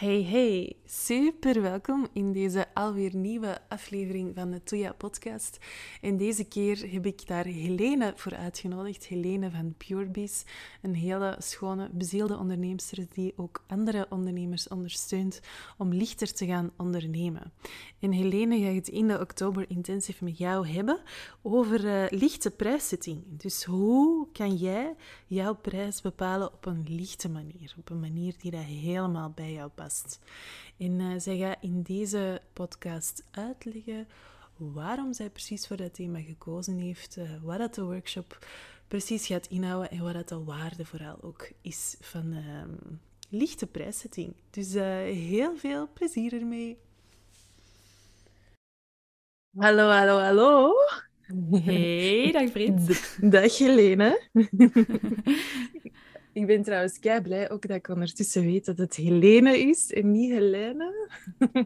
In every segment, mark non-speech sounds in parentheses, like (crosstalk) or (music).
Hey, hey, super welkom in deze alweer nieuwe aflevering van de Toya podcast. En deze keer heb ik daar Helene voor uitgenodigd. Helene van PureBees, een hele schone, bezielde onderneemster die ook andere ondernemers ondersteunt om lichter te gaan ondernemen. En Helene gaat het in de oktober intensief met jou hebben over uh, lichte prijszetting. Dus hoe kan jij jouw prijs bepalen op een lichte manier, op een manier die dat helemaal bij jou past? En uh, zij gaat in deze podcast uitleggen waarom zij precies voor dat thema gekozen heeft, uh, wat dat de workshop precies gaat inhouden en wat dat de waarde vooral ook is van uh, lichte prijszetting. Dus uh, heel veel plezier ermee. Hallo, hallo, hallo. Hey, dag Brit. Dag Helene. (laughs) Ik ben trouwens kei blij ook dat ik ondertussen weet dat het Helene is en niet Helene.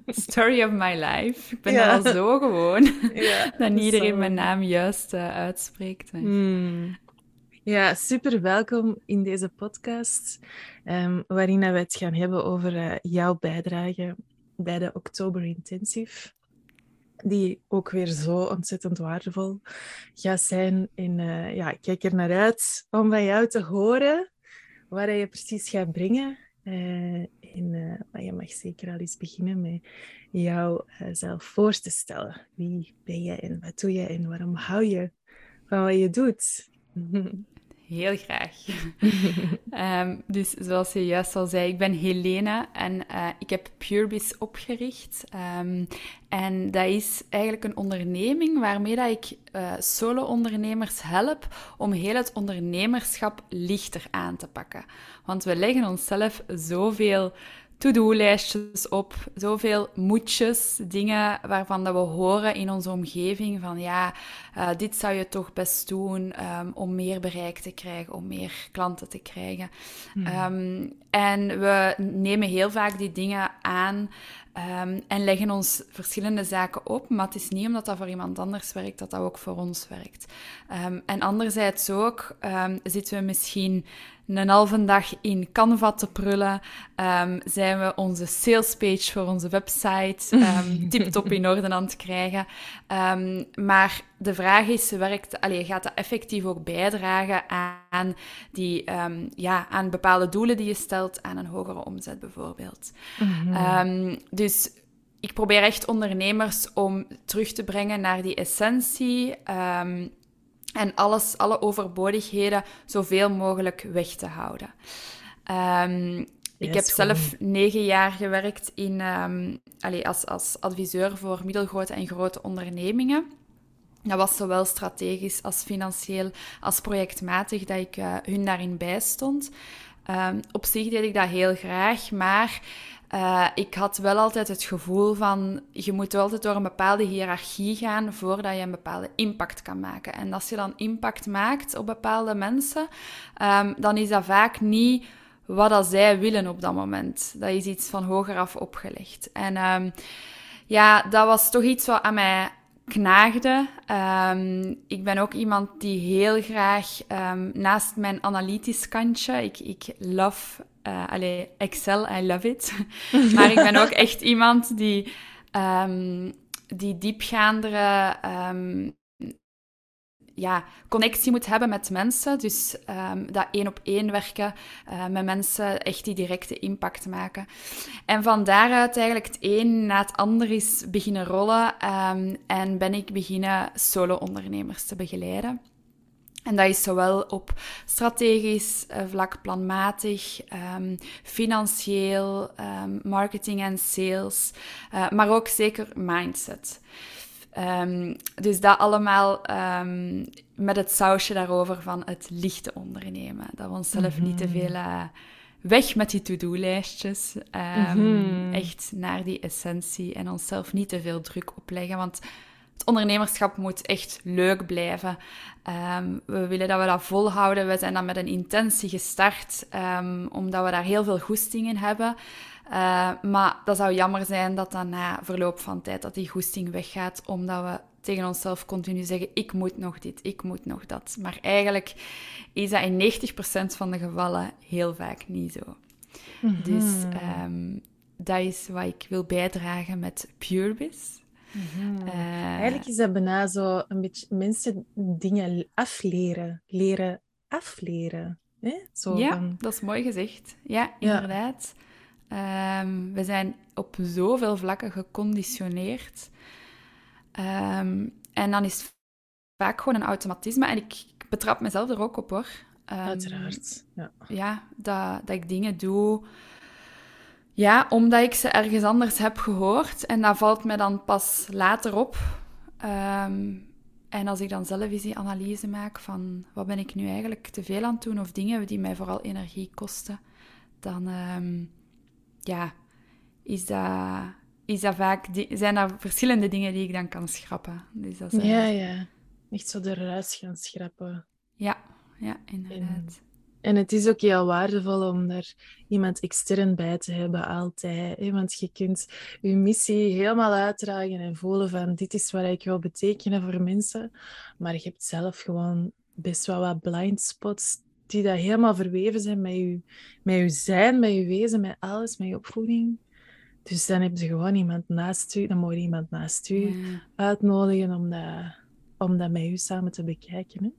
Story of my life. Ik ben ja. al zo gewoon (laughs) ja, (laughs) dat iedereen mijn naam juist uh, uitspreekt. Hmm. Ja, super welkom in deze podcast, um, waarin we het gaan hebben over uh, jouw bijdrage bij de Oktober Intensive. Die ook weer zo ontzettend waardevol gaat zijn. En uh, ja, ik kijk er naar uit om van jou te horen waar je precies gaat brengen. Uh, en, uh, maar je mag zeker al eens beginnen met jouzelf uh, voor te stellen. Wie ben je en wat doe je en waarom hou je van wat je doet? (laughs) Heel graag. um, (laughs) dus zoals je juist al zei, ik ben Helena en uh, ik heb Purebis opgericht. Um, en dat is eigenlijk een onderneming waarmee dat ik uh, solo-ondernemers help om heel het ondernemerschap lichter aan te pakken. Want we leggen onszelf zoveel to-do-lijstjes op, zoveel moetjes, dingen waarvan dat we horen in onze omgeving van ja, uh, dit zou je toch best doen um, om meer bereik te krijgen, om meer klanten te krijgen. Mm. Um, en we nemen heel vaak die dingen aan um, en leggen ons verschillende zaken op, maar het is niet omdat dat voor iemand anders werkt, dat dat ook voor ons werkt. en anderzijds ook zitten we misschien een halve dag in Canva te prullen, um, zijn we onze salespage voor onze website um, (laughs) tip-top in orde aan het krijgen. Um, maar de vraag is, werkt, allez, gaat dat effectief ook bijdragen aan, die, ja, aan bepaalde doelen die je stelt, aan een hogere omzet bijvoorbeeld? Mm dus ik probeer echt ondernemers om terug te brengen naar die essentie. Um, en alles, alle overbodigheden zoveel mogelijk weg te houden. Um, ik heb zelf negen jaar gewerkt in, um, allez, als, als adviseur voor middelgrote en grote ondernemingen. Dat was zowel strategisch als financieel als projectmatig dat ik uh, hun daarin bijstond. Um, op zich deed ik dat heel graag, maar uh, ik had wel altijd het gevoel van, je moet wel altijd door een bepaalde hiërarchie gaan voordat je een bepaalde impact kan maken. En als je dan impact maakt op bepaalde mensen, um, dan is dat vaak niet wat dat zij willen op dat moment. Dat is iets van hoger af opgelegd. En um, ja, dat was toch iets wat aan mij knaagde. Um, ik ben ook iemand die heel graag um, naast mijn analytisch kantje, ik, ik love uh, allee, Excel, I love it. (laughs) maar ik ben ook echt iemand die, um, die diepgaandere ja, connectie moet hebben met mensen. Dus um, dat één op één werken uh, met mensen, echt die directe impact maken. En van daaruit eigenlijk het een na het ander is beginnen rollen en ben ik beginnen solo-ondernemers te begeleiden. En dat is zowel op strategisch uh, vlak, planmatig, um, financieel, um, marketing en sales, uh, maar ook zeker mindset. Um, dus dat allemaal met het sausje daarover van het lichte ondernemen. Dat we onszelf mm niet te mhm. veel uh, weg met die to-do-lijstjes. Mm Echt naar die essentie en onszelf niet te veel druk opleggen. Want het ondernemerschap moet echt leuk blijven. Um, we willen dat we dat volhouden. We zijn dan met een intentie gestart, um, omdat we daar heel veel goesting in hebben. Uh, maar dat zou jammer zijn dat dan na verloop van tijd dat die goesting weggaat, omdat we tegen onszelf continu zeggen: ik moet nog dit, ik moet nog dat. Maar eigenlijk is dat in 90% van de gevallen heel vaak niet zo. Mm -hmm. Dus um, dat is wat ik wil bijdragen met PureBiz. Mm Eigenlijk is dat bijna zo een beetje mensen dingen afleren, leren afleren. Zo ja, dat is mooi gezegd. Ja, inderdaad. Ehm, we zijn op zoveel vlakken geconditioneerd. Ehm, en dan is het vaak gewoon een automatisme. En ik betrap mezelf er ook op hoor. Um, Uiteraard. Ja, ja dat, dat ik dingen doe. Ja, omdat ik ze ergens anders heb gehoord. En dat valt me dan pas later op. en als ik dan zelf eens die analyse maak van wat ben ik nu eigenlijk te veel aan het doen of dingen die mij vooral energie kosten, dan ja, is dat, is dat vaak, zijn er verschillende dingen die ik dan kan schrappen. Dus dat Ja, ja. Echt zo de ruis gaan schrappen. Ja, ja, inderdaad. En, het is ook heel waardevol om daar iemand extern bij te hebben, altijd. Hè? Want je kunt je missie helemaal uitdragen en voelen van dit is wat ik wil betekenen voor mensen. Maar je hebt zelf gewoon best wel wat blind spots die dat helemaal verweven zijn met je, met je zijn, met je wezen, met alles, met je opvoeding. Dus dan heb je gewoon iemand naast u, dan moet je iemand naast u uitnodigen om dat, om dat met u samen te bekijken. Hè?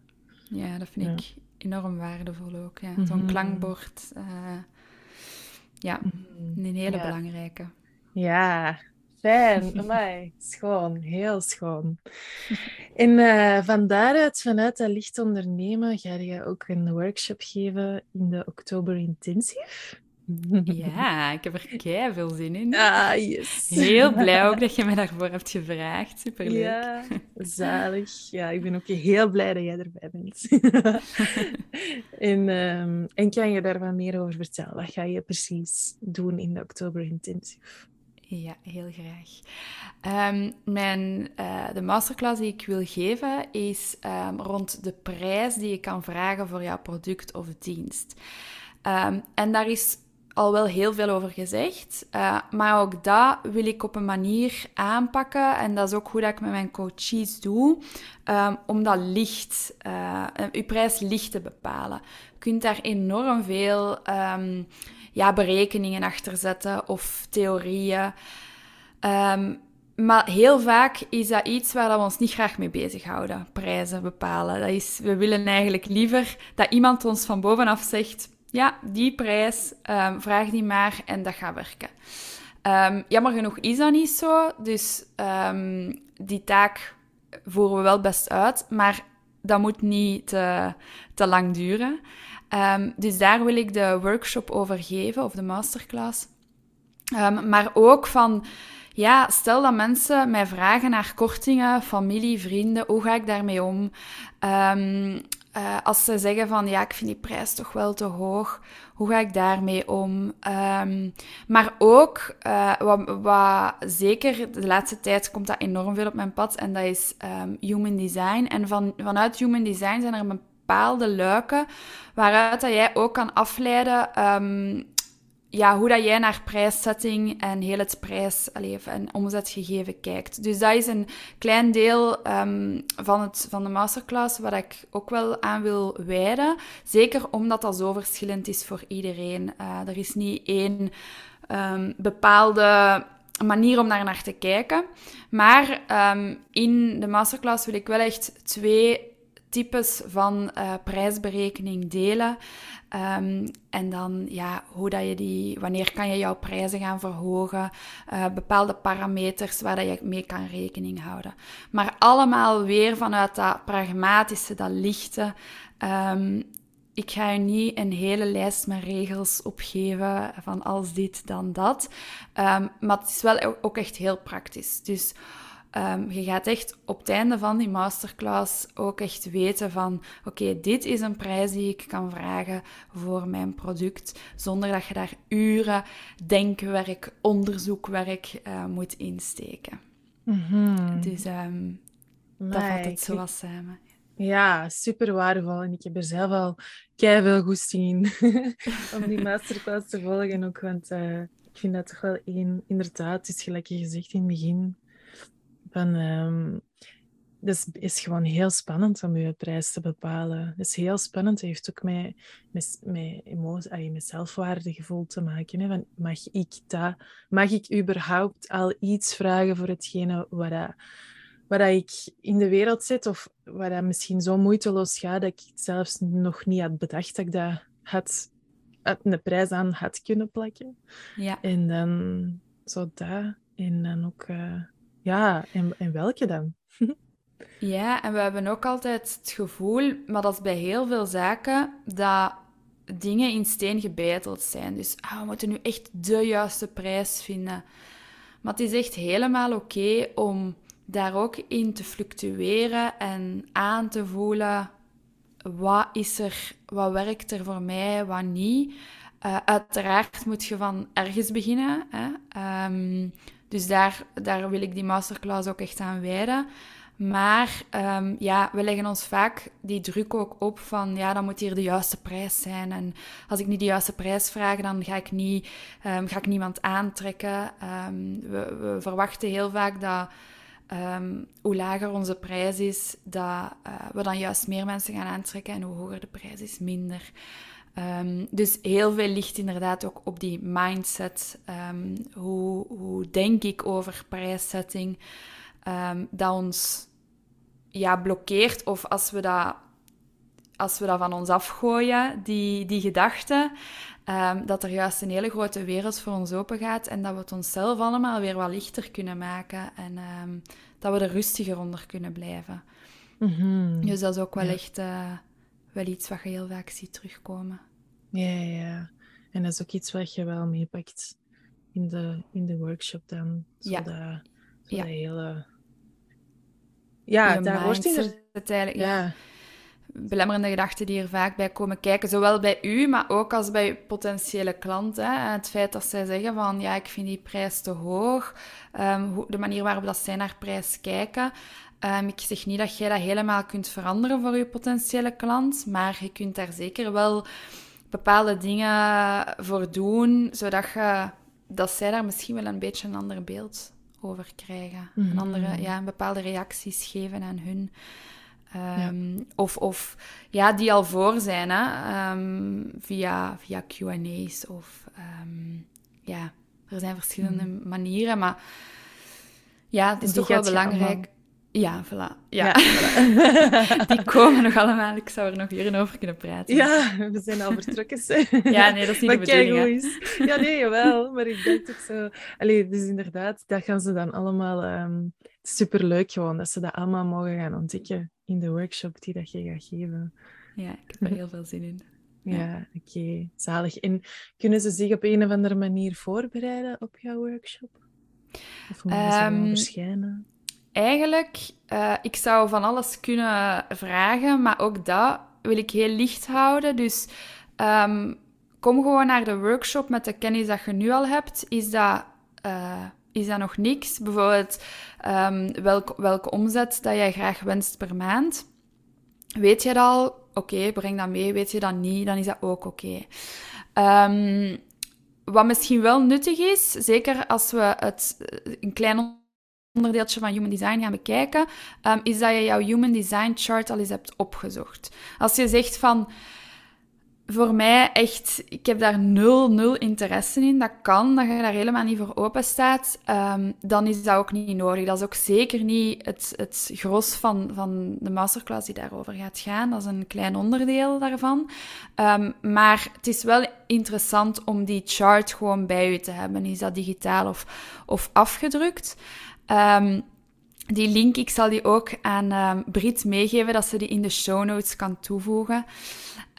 Ja, dat vind ik enorm waardevol ook. Ja. Zo'n mhm. klankbord. Uh, ja, mhm. een hele belangrijke. Ja, Fijn, (laughs) mij. Schoon, heel schoon. En uh, van daaruit, vanuit dat licht ondernemen, ga je ook een workshop geven in de Oktober Intensive. Ja, ik heb er kei veel zin in. Ah, yes. Heel blij ook dat je me daarvoor hebt gevraagd. Superleuk. Ja, (laughs) zalig. Ja, ik ben ook heel blij dat jij erbij bent. (laughs) en, um, en kan je daar wat meer over vertellen? Wat ga je precies doen in de Oktober Intensive? Ja, heel graag. Ehm, mijn, uh, de masterclass die ik wil geven is um, rond de prijs die je kan vragen voor jouw product of dienst. Um, en daar is al wel heel veel over gezegd, uh, maar ook dat wil ik op een manier aanpakken. En dat is ook hoe dat ik met mijn coaches doe, om dat licht, uh, uw prijs licht te bepalen. Je kunt daar enorm veel ja, berekeningen achter zetten of theorieën. Ehm, maar heel vaak is dat iets waar we ons niet graag mee bezighouden. Prijzen bepalen. Dat is, we willen eigenlijk liever dat iemand ons van bovenaf zegt: ja, die prijs, um, vraag die maar en dat gaat werken. Um, jammer genoeg is dat niet zo. Dus die taak voeren we wel best uit. Maar dat moet niet te, te lang duren. Um, dus daar wil ik de workshop over geven, of de masterclass. Um, maar ook van, ja, stel dat mensen mij vragen naar kortingen, familie, vrienden, hoe ga ik daarmee om? Um, uh, als ze zeggen van, ja, ik vind die prijs toch wel te hoog, hoe ga ik daarmee om? Um, maar ook, uh, wat, wat, zeker de laatste tijd komt dat enorm veel op mijn pad, en dat is um, human design. En van, vanuit human design zijn er bepaalde luiken waaruit dat jij ook kan afleiden um, ja, hoe dat jij naar prijszetting en heel het prijs- en omzetgegeven kijkt. Dus dat is een klein deel um, van, het, van de masterclass wat ik ook wel aan wil wijden. Zeker omdat dat zo verschillend is voor iedereen. Uh, er is niet één um, bepaalde manier om daar naar te kijken. Maar um, in de masterclass wil ik wel echt twee types van uh, prijsberekening delen. Um, en dan ja, hoe dat je die, wanneer kan je jouw prijzen gaan verhogen, uh, bepaalde parameters waar dat je mee kan rekening houden. Maar allemaal weer vanuit dat pragmatische, dat lichte. Um, ik ga je niet een hele lijst met regels opgeven van als dit, dan dat. Um, maar het is wel ook echt heel praktisch. Dus Um, je gaat echt op het einde van die masterclass ook echt weten van oké, dit is een prijs die ik kan vragen voor mijn product, zonder dat je daar uren denkwerk, onderzoekwerk uh, moet insteken. Mm Dus um, dat valt het zo samen. Ja, super waardevol. En ik heb er zelf al kei veel goesting in (laughs) om die masterclass te volgen ook. Want uh, ik vind dat toch wel één, inderdaad, het is gelijk je gezegd in het begin, van, um, dat is, gewoon heel spannend om je prijs te bepalen. Het is heel spannend. Het heeft ook met, met, met, emotie, met zelfwaardegevoel te maken. Hè? Van, mag ik dat? Mag ik überhaupt al iets vragen voor hetgene wat, dat, wat dat ik in de wereld zet? Of wat dat misschien zo moeiteloos gaat dat ik zelfs nog niet had bedacht dat ik dat had, een prijs aan had kunnen plakken. Ja. En dan zo dat. En dan ook... Uh, ja, en, en welke dan? (laughs) Ja, en we hebben ook altijd het gevoel, maar dat is bij heel veel zaken, dat dingen in steen gebeiteld zijn. Dus ah, we moeten nu echt de juiste prijs vinden. Maar het is echt helemaal oké om daar ook in te fluctueren en aan te voelen wat is er, wat werkt er voor mij, wat niet. Uh, uiteraard moet je van ergens beginnen. Hè? Um, dus daar, daar wil ik die masterclass ook echt aan wijden. Maar um, ja, we leggen ons vaak die druk ook op van ja, dan moet hier de juiste prijs zijn. En als ik niet de juiste prijs vraag, dan ga ik, niet, um, ga ik niemand aantrekken. Um, we, we, verwachten heel vaak dat hoe lager onze prijs is, dat uh, we dan juist meer mensen gaan aantrekken. En hoe hoger de prijs is, minder. Dus heel veel ligt inderdaad ook op die mindset. hoe, hoe denk ik over prijszetting? um, dat ons ja, blokkeert. Of als we dat, als we dat van ons afgooien, die, die gedachte, dat er juist een hele grote wereld voor ons open gaat en dat we het onszelf allemaal weer wat lichter kunnen maken en dat we er rustiger onder kunnen blijven. Mm -hmm. Dus dat is ook wel echt uh, wel iets wat je heel vaak ziet terugkomen. Ja, ja. En dat is ook iets wat je wel meepakt in de, in de workshop dan. Zo ja. Zo ja. hele ja, daar hoort Uiteindelijk, ja. ja. Belemmerende gedachten die er vaak bij komen kijken, zowel bij u, maar ook als bij potentiële klanten. Het feit dat zij zeggen van, ja, ik vind die prijs te hoog. Um, de manier waarop dat zij naar prijs kijken. Um, ik zeg niet dat jij dat helemaal kunt veranderen voor je potentiële klant, maar je kunt daar zeker wel bepaalde dingen voor doen, zodat je, dat zij daar misschien wel een beetje een ander beeld over krijgen. Mm Een andere, ja, bepaalde reacties geven aan hun. Um, Of, of ja, die al voor zijn, hè? Um, via, via QA's. Of ja, er zijn verschillende mhm. manieren, maar ja, het is toch wel belangrijk. Ja, voilà. Ja. (laughs) Die komen nog allemaal. Ik zou er nog uren over kunnen praten. Ja, we zijn al vertrokken. ja, nee, dat is niet maar de bedoeling. Ja, nee, jawel. Maar ik denk ook zo... Allee, dus inderdaad, dat gaan ze dan allemaal... Um, superleuk gewoon, dat ze dat allemaal mogen gaan ontdekken in de workshop die dat je gaat geven. Ja, ik heb er heel veel zin in. (laughs) Ja, oké. Zalig. En kunnen ze zich op een of andere manier voorbereiden op jouw workshop? Of moeten ze um, verschijnen? Eigenlijk, uh, ik zou van alles kunnen vragen, maar ook dat wil ik heel licht houden. Dus um, kom gewoon naar de workshop met de kennis dat je nu al hebt. Is dat, uh, is dat nog niks? Bijvoorbeeld welk, welke omzet dat jij graag wenst per maand. Weet je dat al? Oké, breng dat mee. Weet je dat niet? Dan is dat ook oké. Um, wat misschien wel nuttig is, zeker als we het een klein onderdeeltje van Human Design gaan bekijken, um, is dat je jouw Human Design chart al eens hebt opgezocht. Als je zegt van, voor mij echt, ik heb daar nul, nul interesse in, dat kan, dat je daar helemaal niet voor open staat, um, dan is dat ook niet nodig. Dat is ook zeker niet het, het gros van, van de masterclass die daarover gaat gaan. Dat is een klein onderdeel daarvan. Um, maar het is wel interessant om die chart gewoon bij je te hebben. Is dat digitaal of, of afgedrukt? Um, die link, ik zal die ook aan um, Brit meegeven, dat ze die in de show notes kan toevoegen.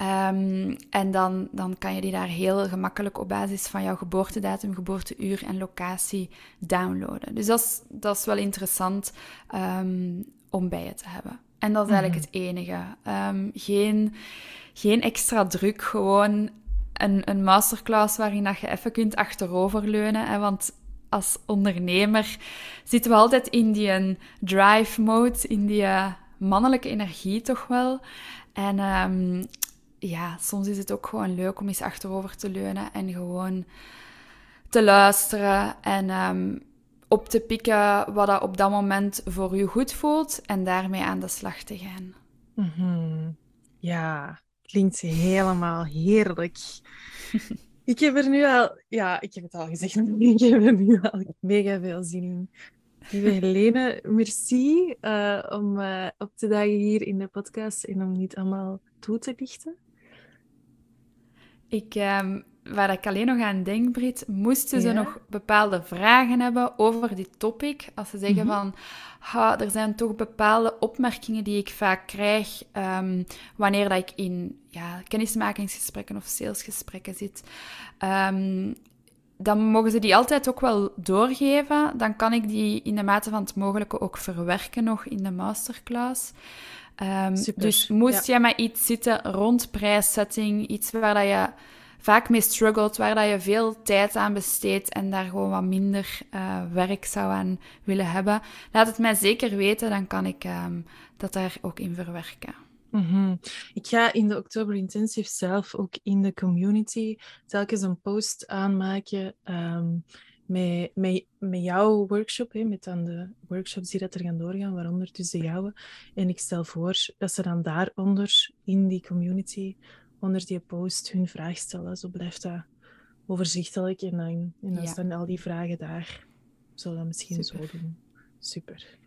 Um, en dan, dan kan je die daar heel gemakkelijk op basis van jouw geboortedatum, geboorteuur en locatie downloaden. Dus dat is, dat is wel interessant um, om bij je te hebben. En dat is eigenlijk mhm. het enige. geen, geen extra druk, gewoon een, een masterclass waarin dat je even kunt achteroverleunen. Hè, want als ondernemer zitten we altijd in die drive mode, in die eh, mannelijke energie toch wel. En um, ja, soms is het ook gewoon leuk om eens achterover te leunen en gewoon te luisteren en um, op te pikken wat dat op dat moment voor je goed voelt en daarmee aan de slag te gaan. Mhm. Ja, klinkt helemaal heerlijk. (laughs) ik heb er nu al, ja, ik heb het al gezegd, (laughs) ik heb er nu al mega veel zin in. Lieve Helene, merci uh, om uh, op te dagen hier in de podcast en om niet allemaal toe te lichten. Ik, um, waar ik alleen nog aan denk, Brit, moesten ze nog bepaalde vragen hebben over dit topic? Als ze zeggen mm -hmm. van, ha, er zijn toch bepaalde opmerkingen die ik vaak krijg um, wanneer dat ik in ja, kennismakingsgesprekken of salesgesprekken zit. Um, dan mogen ze die altijd ook wel doorgeven. Dan kan ik die in de mate van het mogelijke ook verwerken nog in de masterclass. Um, dus moest ja. jij met iets zitten rond prijssetting, iets waar dat je vaak mee struggelt, waar dat je veel tijd aan besteedt en daar gewoon wat minder uh, werk zou aan willen hebben, laat het mij zeker weten, dan kan ik um, dat daar ook in verwerken. -hmm. Ik ga in de Oktober Intensive zelf ook in de community telkens een post aanmaken um, met, met, met jouw workshop, hè, met dan de workshops die dat er gaan doorgaan, waaronder de jouwe. En ik stel voor dat ze dan daaronder in die community onder die post hun vraag stellen. Zo blijft dat overzichtelijk en dan, en dan ja. staan al die vragen daar. Zullen dat misschien Super. zo doen. Super.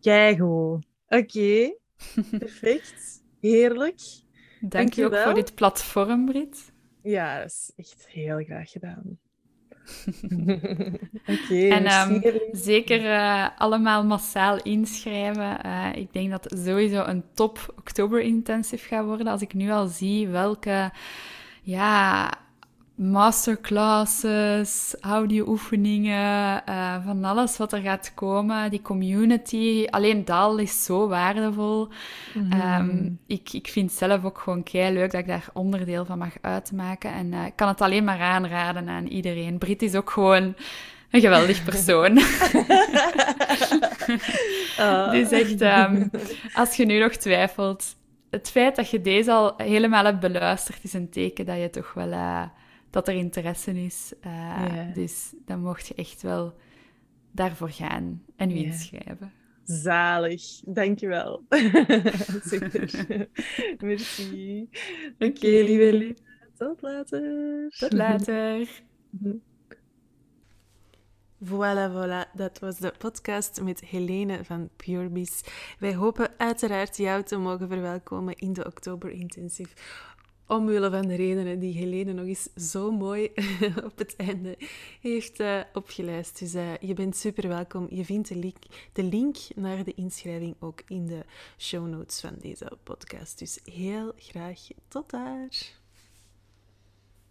Kijk Oké, okay. (laughs) perfect. Heerlijk. Dank, Dank je ook wel. voor dit platform, Brit. Ja, dat is echt heel graag gedaan. (laughs) okay, en um, zeker uh, allemaal massaal inschrijven. Uh, ik denk dat het sowieso een top oktober intensive gaat worden. Als ik nu al zie welke ja, masterclasses, audio-oefeningen, uh, van alles wat er gaat komen. Die community, alleen dat is zo waardevol. Mm. Um, ik, ik vind het zelf ook gewoon kei leuk dat ik daar onderdeel van mag uitmaken. En uh, ik kan het alleen maar aanraden aan iedereen. Brit is ook gewoon een geweldig (laughs) persoon. (laughs) oh. Dus echt, um, als je nu nog twijfelt, het feit dat je deze al helemaal hebt beluisterd, is een teken dat je toch wel... Uh, dat er interesse is. Uh, yeah. Dus dan mocht je echt wel daarvoor gaan en yeah. inschrijven. Zalig, dankjewel. (laughs) Super. Merci. Oké, okay, lieve lieve. Tot later. Tot later. (laughs) Voilà, voilà. Dat was de podcast met Helene van Purebies. Wij hopen uiteraard jou te mogen verwelkomen in de Oktober Intensive omwille van de redenen die Helene nog eens zo mooi (laughs) op het einde heeft uh, opgelijst. Dus uh, je bent super welkom. Je vindt de link, de link naar de inschrijving ook in de show notes van deze podcast. Dus heel graag tot daar.